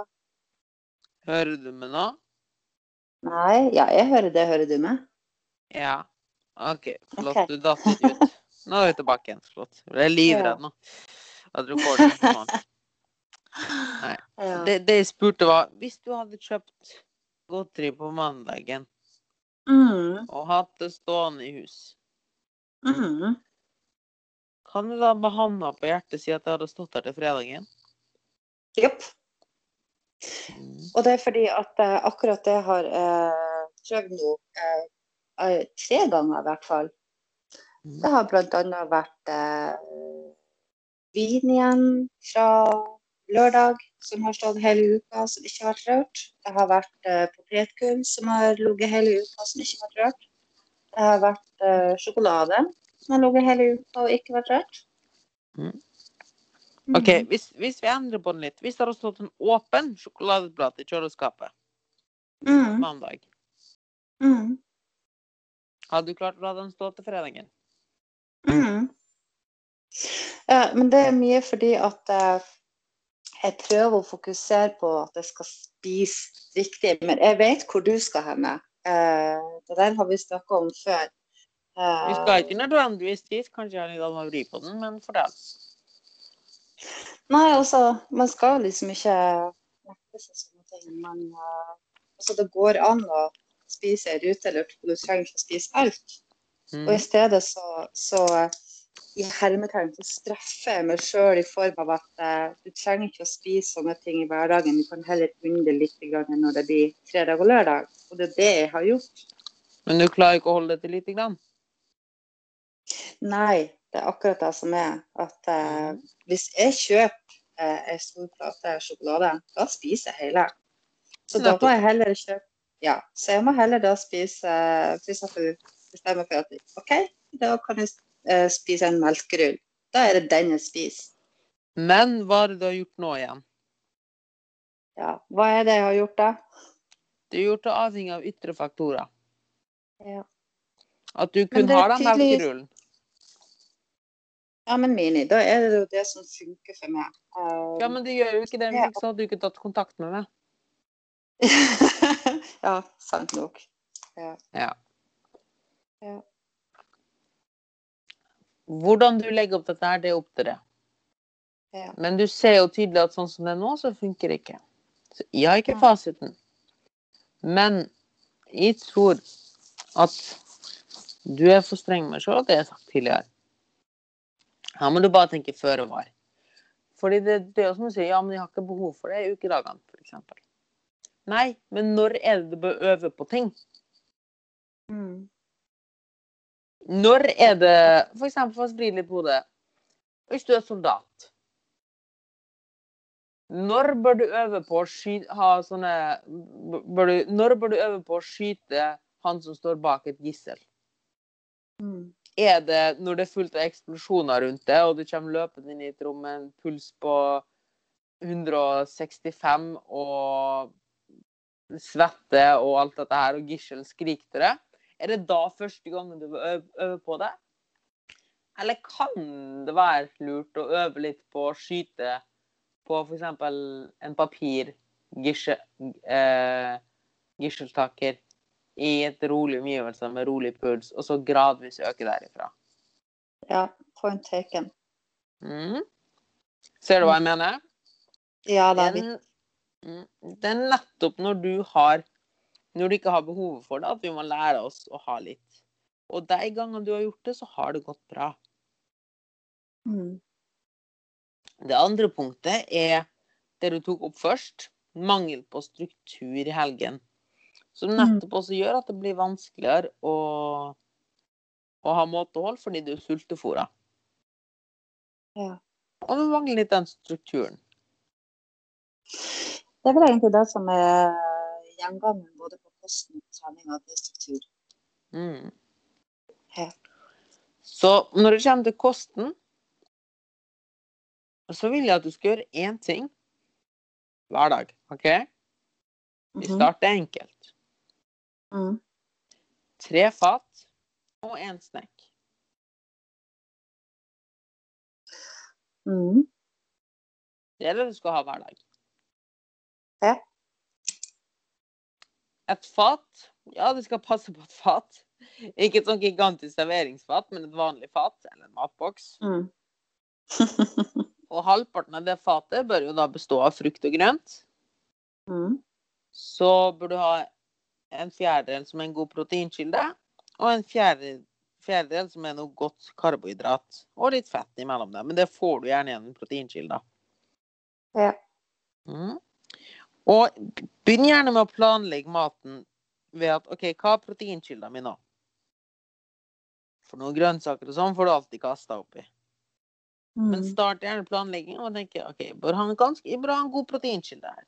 Hører du meg nå? Nei, ja, jeg hører det. Hører du meg? Ja. OK, flott. Okay. Du datt litt ut. Nå er vi tilbake igjen. Flott. Jeg er livredd nå. At du får det. Ja. Det, det jeg spurte var Hvis du hadde kjøpt godteri på mandagen Mm, og hatt det stående i hus, mm. kan du da med handa på hjertet si at det hadde stått der til fredagen? Jepp. Mm. Og det er fordi at eh, akkurat det har eh, prøvd nå eh, eh, tre ganger i hvert fall. Mm. Det har bl.a. vært eh, vin igjen fra lørdag, som har stått hele uka, som ikke har vært rørt. Det har vært eh, potetgull som har ligget hele uka, som ikke har vært rørt. Det har vært eh, sjokolade som har ligget hele uka og ikke vært rørt. Mm. OK, hvis, hvis vi endrer på den litt Hvis det hadde stått en åpen sjokoladeplate i kjøleskapet Mm. mandag, Mm. hadde du klart å la den stå til fredagen? Mm. Ja, men det er mye fordi at eh, jeg prøver å fokusere på at jeg skal spise riktig. Men jeg vet hvor du skal hen. Eh, det der har vi snakka om før. Eh, Vi skal ikke nødvendigvis dit, kanskje jeg har litt alvori på den, men for det. Nei, altså, man skal liksom ikke nekte seg sånne ting. Men eh, altså, det går an å spise i rute, eller du trenger ikke å spise alt. Mm. Og i stedet så, så i hermetegn så straffer jeg meg sjøl i form av at uh, du trenger ikke å spise sånne ting i hverdagen. Du kan heller unne det litt når det blir fredag og lørdag. Og det er det jeg har gjort. Men du klarer ikke å holde det til lite grann? Nei, det er akkurat det som er. At uh, hvis jeg kjøper uh, en stor plate sjokolade, da spiser jeg hele. Så da må jeg heller kjøpe Ja, så jeg må heller da spise For eksempel bestemme for at OK, da kan jeg eh, spise en melkerull. Da er det den jeg spiser. Men hva er det du har gjort nå igjen? Ja, hva er det jeg har gjort da? Du har gjort det avhengig av ytre faktorer. Ja. At du kun har den tydelig- melkerullen. ja, men Mini, da er det jo det som funker for meg. Um, Ja, men det gjør jo ikke det. Hvis ikke så hadde du ikke tatt kontakt med meg. *laughs* ja, sant nok. Ja. Ja. Ja. Hvordan du legger opp dette her, det er opp til det. Ja. Men du ser jo tydelig at sånn som det er nå, så funker det ikke. Så jeg har ikke fasiten. Men jeg tror at du er for streng med deg selv, det har jeg sagt tidligere. Her må du bare tenke føre var. Fordi det, det er jo som du sier, ja, men jeg har ikke behov for det i ukedagene, f.eks. Nei, men når er det du bør øve på ting? Mm. Når er det For eksempel for å vri litt på det. Hvis du er soldat. Når bør du øve på å skyte ha sånne bør du, Når bør du øve på å skyte han som står bak et gissel? Mm. Er det når det er fullt av eksplosjoner rundt det, og du kommer løpende inn i et rom med en puls på 165 og svette og alt dette her, og gisselen skriker til deg? Er det da første gangen du vil øve, øve på det? Eller kan det være lurt å øve litt på å skyte på f.eks. en papir gissel, eh, i et rolig omgivelse med rolig puls, og så gradvis øke derifra? Ja, point taken. Mm. Ser du hva jeg mener? Ja, det er litt mm, det er nettopp når du har Når du ikke har behovet for det, at vi må lære oss å ha litt. Og de gangene du har gjort det, så har det gått bra. mm. Det andre punktet er det du tok opp først. Mangel på struktur i helgen. Som nettopp også gjør at det blir vanskeligere å, å ha måtehold fordi du er sultefòra. Ja. Og du mangler litt den strukturen. Det er vel egentlig det som er gjengangen både på kosten og trening, og struktur. Mm. Så når det kommer til kosten, så vil jeg at du skal gjøre én ting hver dag. OK? Vi Mhm. starter enkelt. Mm. Tre fat og én snekk. Mm. Det er det du skal ha hver dag. Ja. Et fat Ja, du skal passe på et fat. Ikke et sånn gigantisk serveringsfat, men et vanlig fat eller en matboks. Mm. *laughs* Og halvparten av det fatet bør jo da bestå av frukt og grønt. mm. Så bør du ha en fjerdedel som er en god proteinkilde, og en fjerdedel som er noe godt karbohydrat. Og litt fett imellom det, men det får du gjerne gjennom proteinkilder. Ja. Mm. Og begynn gjerne med å planlegge maten ved at OK, hva er proteinkilden min nå? For noen grønnsaker og sånn får du alltid kasta oppi. Men Mm. start gjerne planlegging og tenk OK, bør ha en, ganske, bra ha en god proteinkilde her.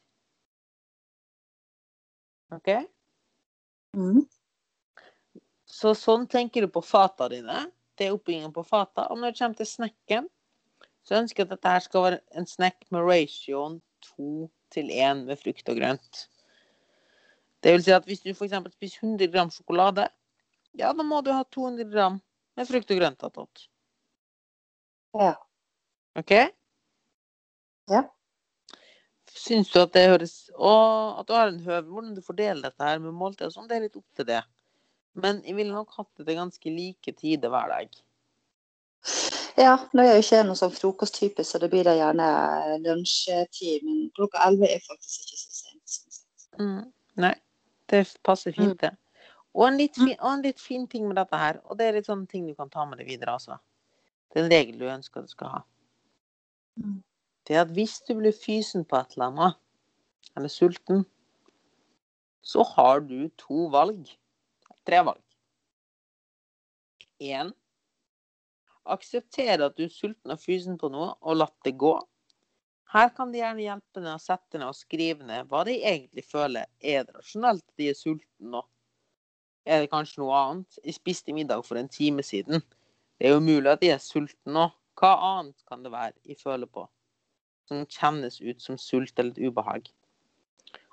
OK? Mm. Så sånn tenker du på fata dine. Det er oppbyggingen på fata. Og når det kommer til snekken, så ønsker jeg at dette her skal være en snekk med ratioen to til én med frukt og grønt. Det vil si at hvis du f.eks. spiser 100 gram sjokolade, ja, da må du ha 200 gram med frukt og grønt attåt. Ja. OK? Ja. Syns du at det høres Og at du har en høve hvordan du fordeler dette her med måltid og sånn, det er litt opp til det. Men jeg ville nok hatt det til ganske like tider hver dag. Ja, nå er jeg jo ikke noen sånn frokosttype, så det blir da gjerne lunsjtid. Men klokka elleve er faktisk ikke så sent. Sånn. Mm. Nei, det passer fint, det. Og en, fin, og en litt fin ting med dette her, og det er litt sånne ting du kan ta med deg videre, altså. Det er en regel du ønsker du skal ha. Mm. Det er at hvis du blir fysen på et eller annet, eller sulten, så har du to valg. Tre valg. Én akseptere at du er sulten og fysen på noe, og latt det gå. Her kan de gjerne hjelpe deg å sette ned og skrive ned hva de egentlig føler. Er det rasjonelt at de er sultne nå? Er det kanskje noe annet? Jeg spiste middag for en time siden. Det er jo mulig at de er sultne nå. Hva annet kan det være jeg føler på som kjennes ut som sult eller et ubehag?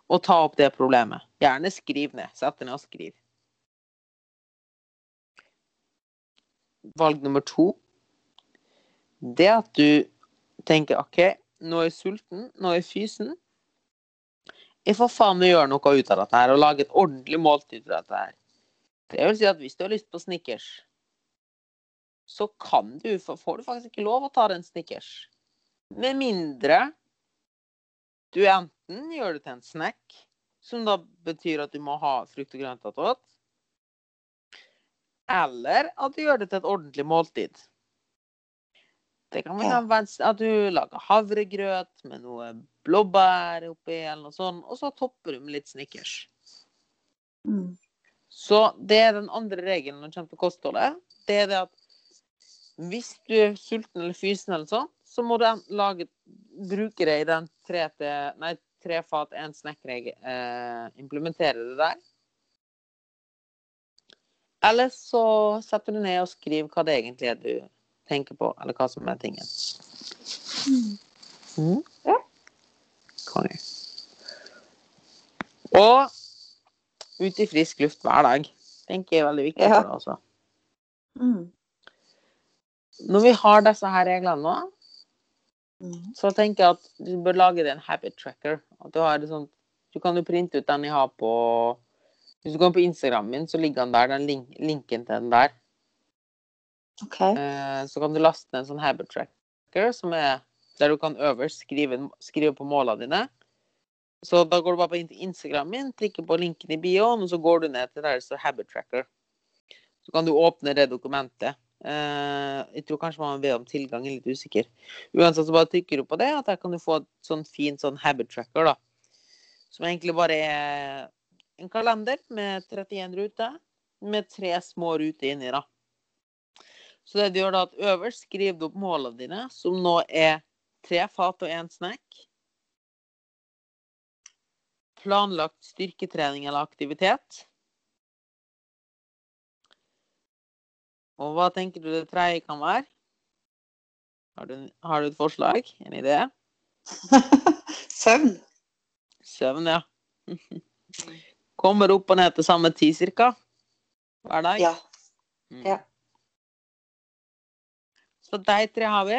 Og ta opp det problemet. Gjerne skriv ned. Sett deg ned og skriv. Valg nummer to. Det at du tenker OK, nå er jeg sulten, nå er jeg fysen. Jeg får faen meg gjøre noe ut av dette her, og lage et ordentlig måltid av dette her. Det vil si at hvis du har lyst på Snickers, så kan du, får du faktisk ikke lov å ta den Snickers. Med mindre du enten gjør det til en snack, som da betyr at du må ha frukt og grønt attåt, eller at du gjør det til et ordentlig måltid. Det kan være at du lager havregrøt med noe blåbær oppi, eller noe sånt, og så topper du med litt Snickers. Mm. Så det er den andre regelen når det kommer til kostholdet. Det er det at hvis du er sulten eller fysen eller sånn, så må du lage, bruke det i den tre til Nei, tre fat, én snekk-regel. Eh, implementere det der. Eller så setter du ned og skriver hva det egentlig er du tenker på, eller hva som er tingen. Mm. Ja. Konge. Og ut i frisk luft hver dag. tenker jeg er veldig viktig Ja. for det også. Mm. Når vi har disse her reglene nå, Mm. så tenker jeg at du bør lage deg en habit tracker. At du, har det sånn, du kan jo printe ut den jeg har på Hvis du går på Instagram min, så ligger den der, den link, linken til den der. OK. Eh, så kan du laste ned en sånn habit tracker som er der du kan øverst skrive, skrive på målene dine. Så da går du bare på Instagram min, klikker på linken i bioen, og så går du ned til der det står habit tracker. Så kan du åpne det dokumentet. Uh, jeg tror kanskje man ber om tilgang, er litt usikker. Uansett så bare trykker du på det, at der kan du få et sånn fint sånn habit tracker, da. Som egentlig bare er en kalender med 31 ruter, med tre små ruter inni, da. Så det du gjør da, at øverst skriver du opp målene dine, som nå er tre fat og én snack. Planlagt styrketrening eller aktivitet. Og hva tenker du det tredje kan være? Har du, har du et forslag? En idé? *laughs* Søvn. Søvn, ja. *laughs* Kommer opp og ned til samme tid cirka? Hver dag? Ja. Mm. Ja. Så de tre har vi.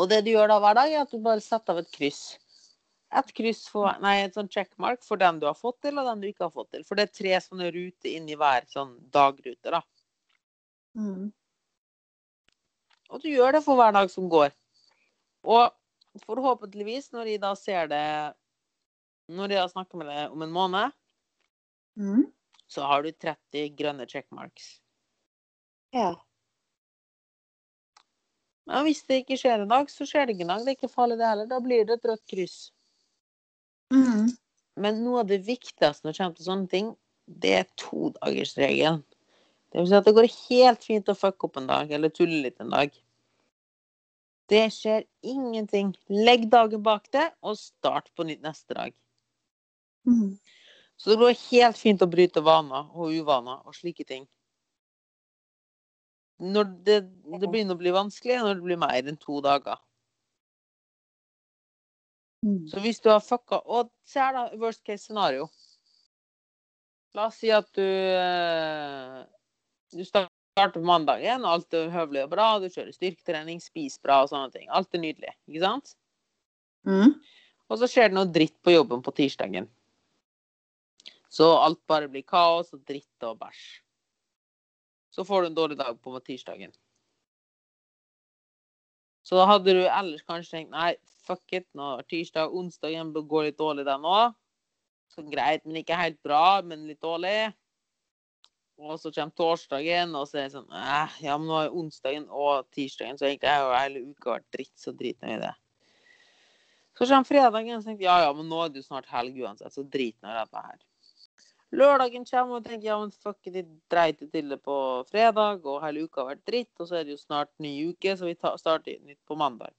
Og det du gjør da hver dag, er at du bare setter av et kryss. Et kryss for, nei, et sånn checkmark for den du har fått til, og den du ikke har fått til. For det er tre sånne ruter inni hver sånn dagrute, da. Mm. Og du gjør det for hver dag som går. Og forhåpentligvis, når de da ser det Når de har snakker med deg om en måned, Mm. så har du 30 grønne checkmarks. Ja. Men hvis det ikke skjer en dag, så skjer det ikke en dag. Det er ikke farlig det heller. Da blir det et rødt kryss. Mm. Men noe av det viktigste når det kommer til sånne ting, det er todagersregelen. Det vil si at det går helt fint å fucke opp en dag, eller tulle litt en dag. Det skjer ingenting. Legg dagen bak det, og start på nytt neste dag. Mm. Så det går helt fint å bryte vaner og uvaner og slike ting. Når det, det begynner å bli vanskelig, når det blir mer enn to dager. Mm. Så hvis du har fucka Og se her, da. Worst case scenario. La oss si at du eh, Du starter på mandagen, alt er høvelig og bra, du kjører styrketrening, spiser bra og sånne ting. Alt er nydelig, ikke sant? Mm. Og så skjer det noe dritt på jobben på tirsdagen. Så alt bare blir kaos og dritt og bæsj. Så får du en dårlig dag på tirsdagen. Så da hadde du ellers kanskje tenkt nei, fuck it, nå er tirsdag, onsdagen går litt dårlig den òg. Så greit, men ikke helt bra, men litt dårlig. Og så kommer torsdagen, og så er det sånn eh, Ja, men nå er onsdagen og tirsdagen, så egentlig har jo hele uka vært dritt, så drit nå i det. Så kommer fredagen, og så tenkte jeg ja, ja, men nå er det jo snart helg uansett, så drit nå i dette her. Lørdagen kommer og tenker ja, men fuck de dreit det til det på fredag, og hele uka har vært dritt, og så er det jo snart ny uke, så vi starter nytt på mandag.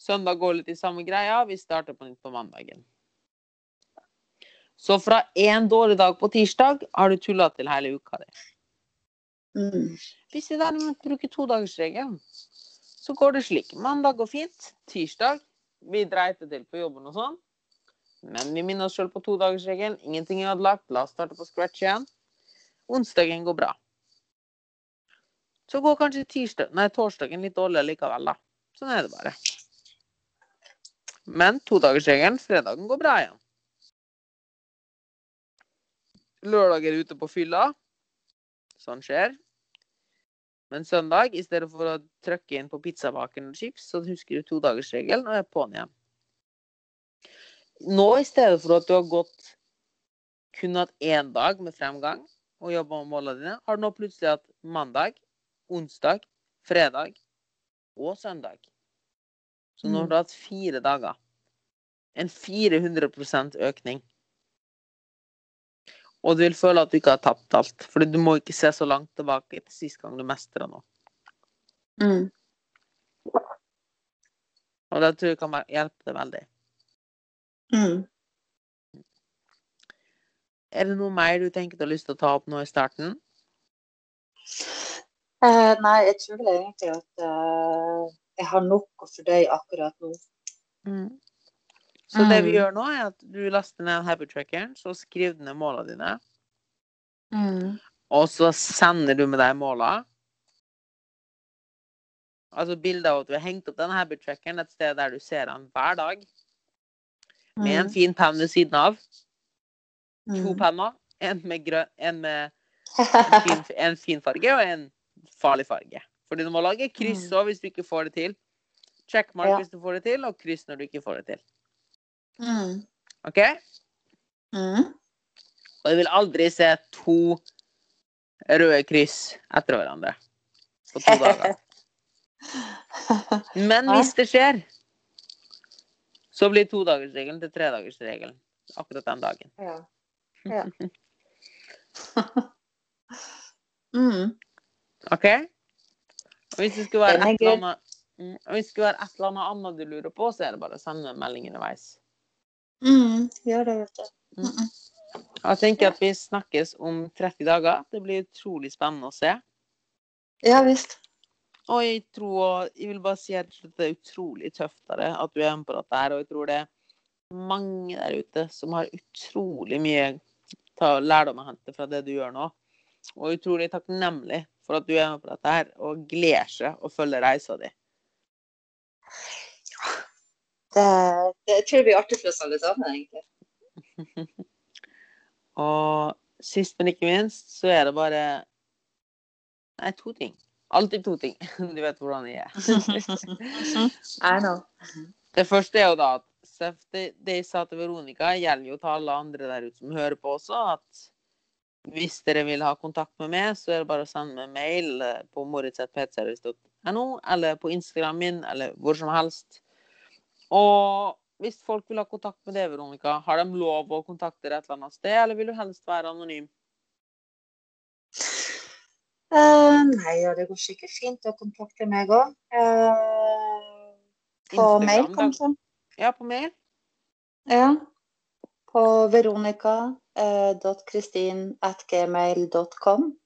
Søndag går litt i samme greia, vi starter på nytt på mandagen. Så fra én dårlig dag på tirsdag har du tulla til hele uka di. Mm. Hvis vi derimot bruker todagersregelen, så går det slik. Mandag går fint. Tirsdag vi dreit det til på jobben og sånn. Men vi minner oss sjøl på todagersregelen. Ingenting er ødelagt. La oss starte på scratch igjen. Onsdagen går bra. Så går kanskje tirsdag, nei, torsdagen litt dårlig likevel, da. Sånn er det bare. Men todagersregelen, fredagen går bra igjen. Lørdag er ute på fylla. Sånn skjer. Men søndag, i stedet for å trykke inn på pizzabaken og chips, så husker du todagersregelen og er på'n igjen. Nå, i stedet for at du har gått kun hatt én dag med fremgang og jobba med målene dine, har du nå plutselig hatt mandag, onsdag, fredag og søndag. Så nå har du hatt fire dager. En 400 økning. Og du vil føle at du ikke har tapt alt, for du må ikke se så langt tilbake til sist gang du mestra noe. Mm. Og det tror jeg kan hjelpe deg veldig. Mm. Er det noe mer du tenker du har lyst til å ta opp nå i starten? Eh, nei, jeg tror vel egentlig at eh, jeg har nok å fordøye akkurat nå. Så det vi Mm. gjør nå, er at du laster ned habit trackeren, så skriver du ned målene dine, og så sender du med deg målene. Altså bilde av at du har hengt opp den habit trackeren et sted der du ser den hver dag, med en fin penn ved siden av. To Mm. penner. En med, grønn, en med en *laughs* fin, en fin farge og en farlig farge. Fordi du må lage kryss òg hvis du ikke får det til. Checkmark Ja. hvis du får det til, og kryss når du ikke får det til. Mm. OK? Mm. Og jeg vil aldri se to røde kryss etter hverandre på to dager. *laughs* Men hvis det skjer, så blir todagersregelen til tredagersregelen akkurat den dagen. ja. ja. *laughs* mm. OK? Og hvis det skulle være et eller annet mm, og hvis det skulle være et eller annet annet du lurer på, så er det bare å sende en melding underveis. Mm. Gjør det, vet du. Mm. Mm. Jeg tenker at vi snakkes om 30 dager. Det blir utrolig spennende å se. Ja visst. Og jeg tror, jeg vil bare si at det er utrolig tøft av deg at du er med på dette her. Og jeg tror det er mange der ute som har utrolig mye lærdom å hente fra det du gjør nå. Og utrolig takknemlig for at du er med på dette her, og gleder seg å følge reisa di. Det, det jeg tror jeg blir artig for oss alle sammen, egentlig. *laughs* Og sist, men ikke minst, så er det bare Nei, to ting. Alltid to ting. *laughs* Du vet hvordan jeg er. *laughs* I know. Det første er jo da at Seff, det, det jeg sa til Veronica, gjelder jo til alle andre der ute som hører på også, at hvis dere vil ha kontakt med meg, så er det bare å sende meg mail eh, på moritz.ptservice.no, eller på Instagram min, eller hvor som helst. Og hvis folk vil ha kontakt med deg, Veronica, har de lov å kontakte deg et eller annet sted, eller vil du helst være anonym? Eh, nei, ja, det går sikkert fint å kontakte meg òg. på Instagram, mail, da. kanskje. Ja, på mail. Ja. På veronica.kristin.gmail.com.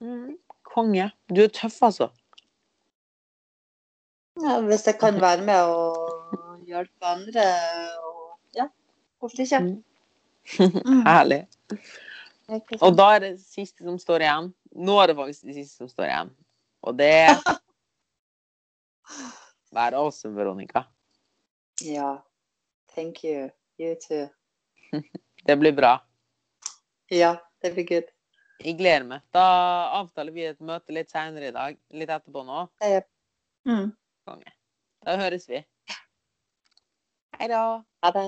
Mm. Konge. Du er tøff, altså. Ja, hvis jeg kan være med og hjelpe andre og Ja, hvorfor ikke? Mm. Mm. *laughs* Herlig. Og da er det siste som står igjen. Nå er det faktisk det siste som står igjen. Og det *laughs* Vær awesome, Veronica. Ja. Thank you. You too. *laughs* Det blir bra. Ja, det blir good. Jeg gleder meg. Da avtaler vi et møte litt senere i dag. Litt etterpå nå. Mm. Da høres vi. Hei da. Ha det.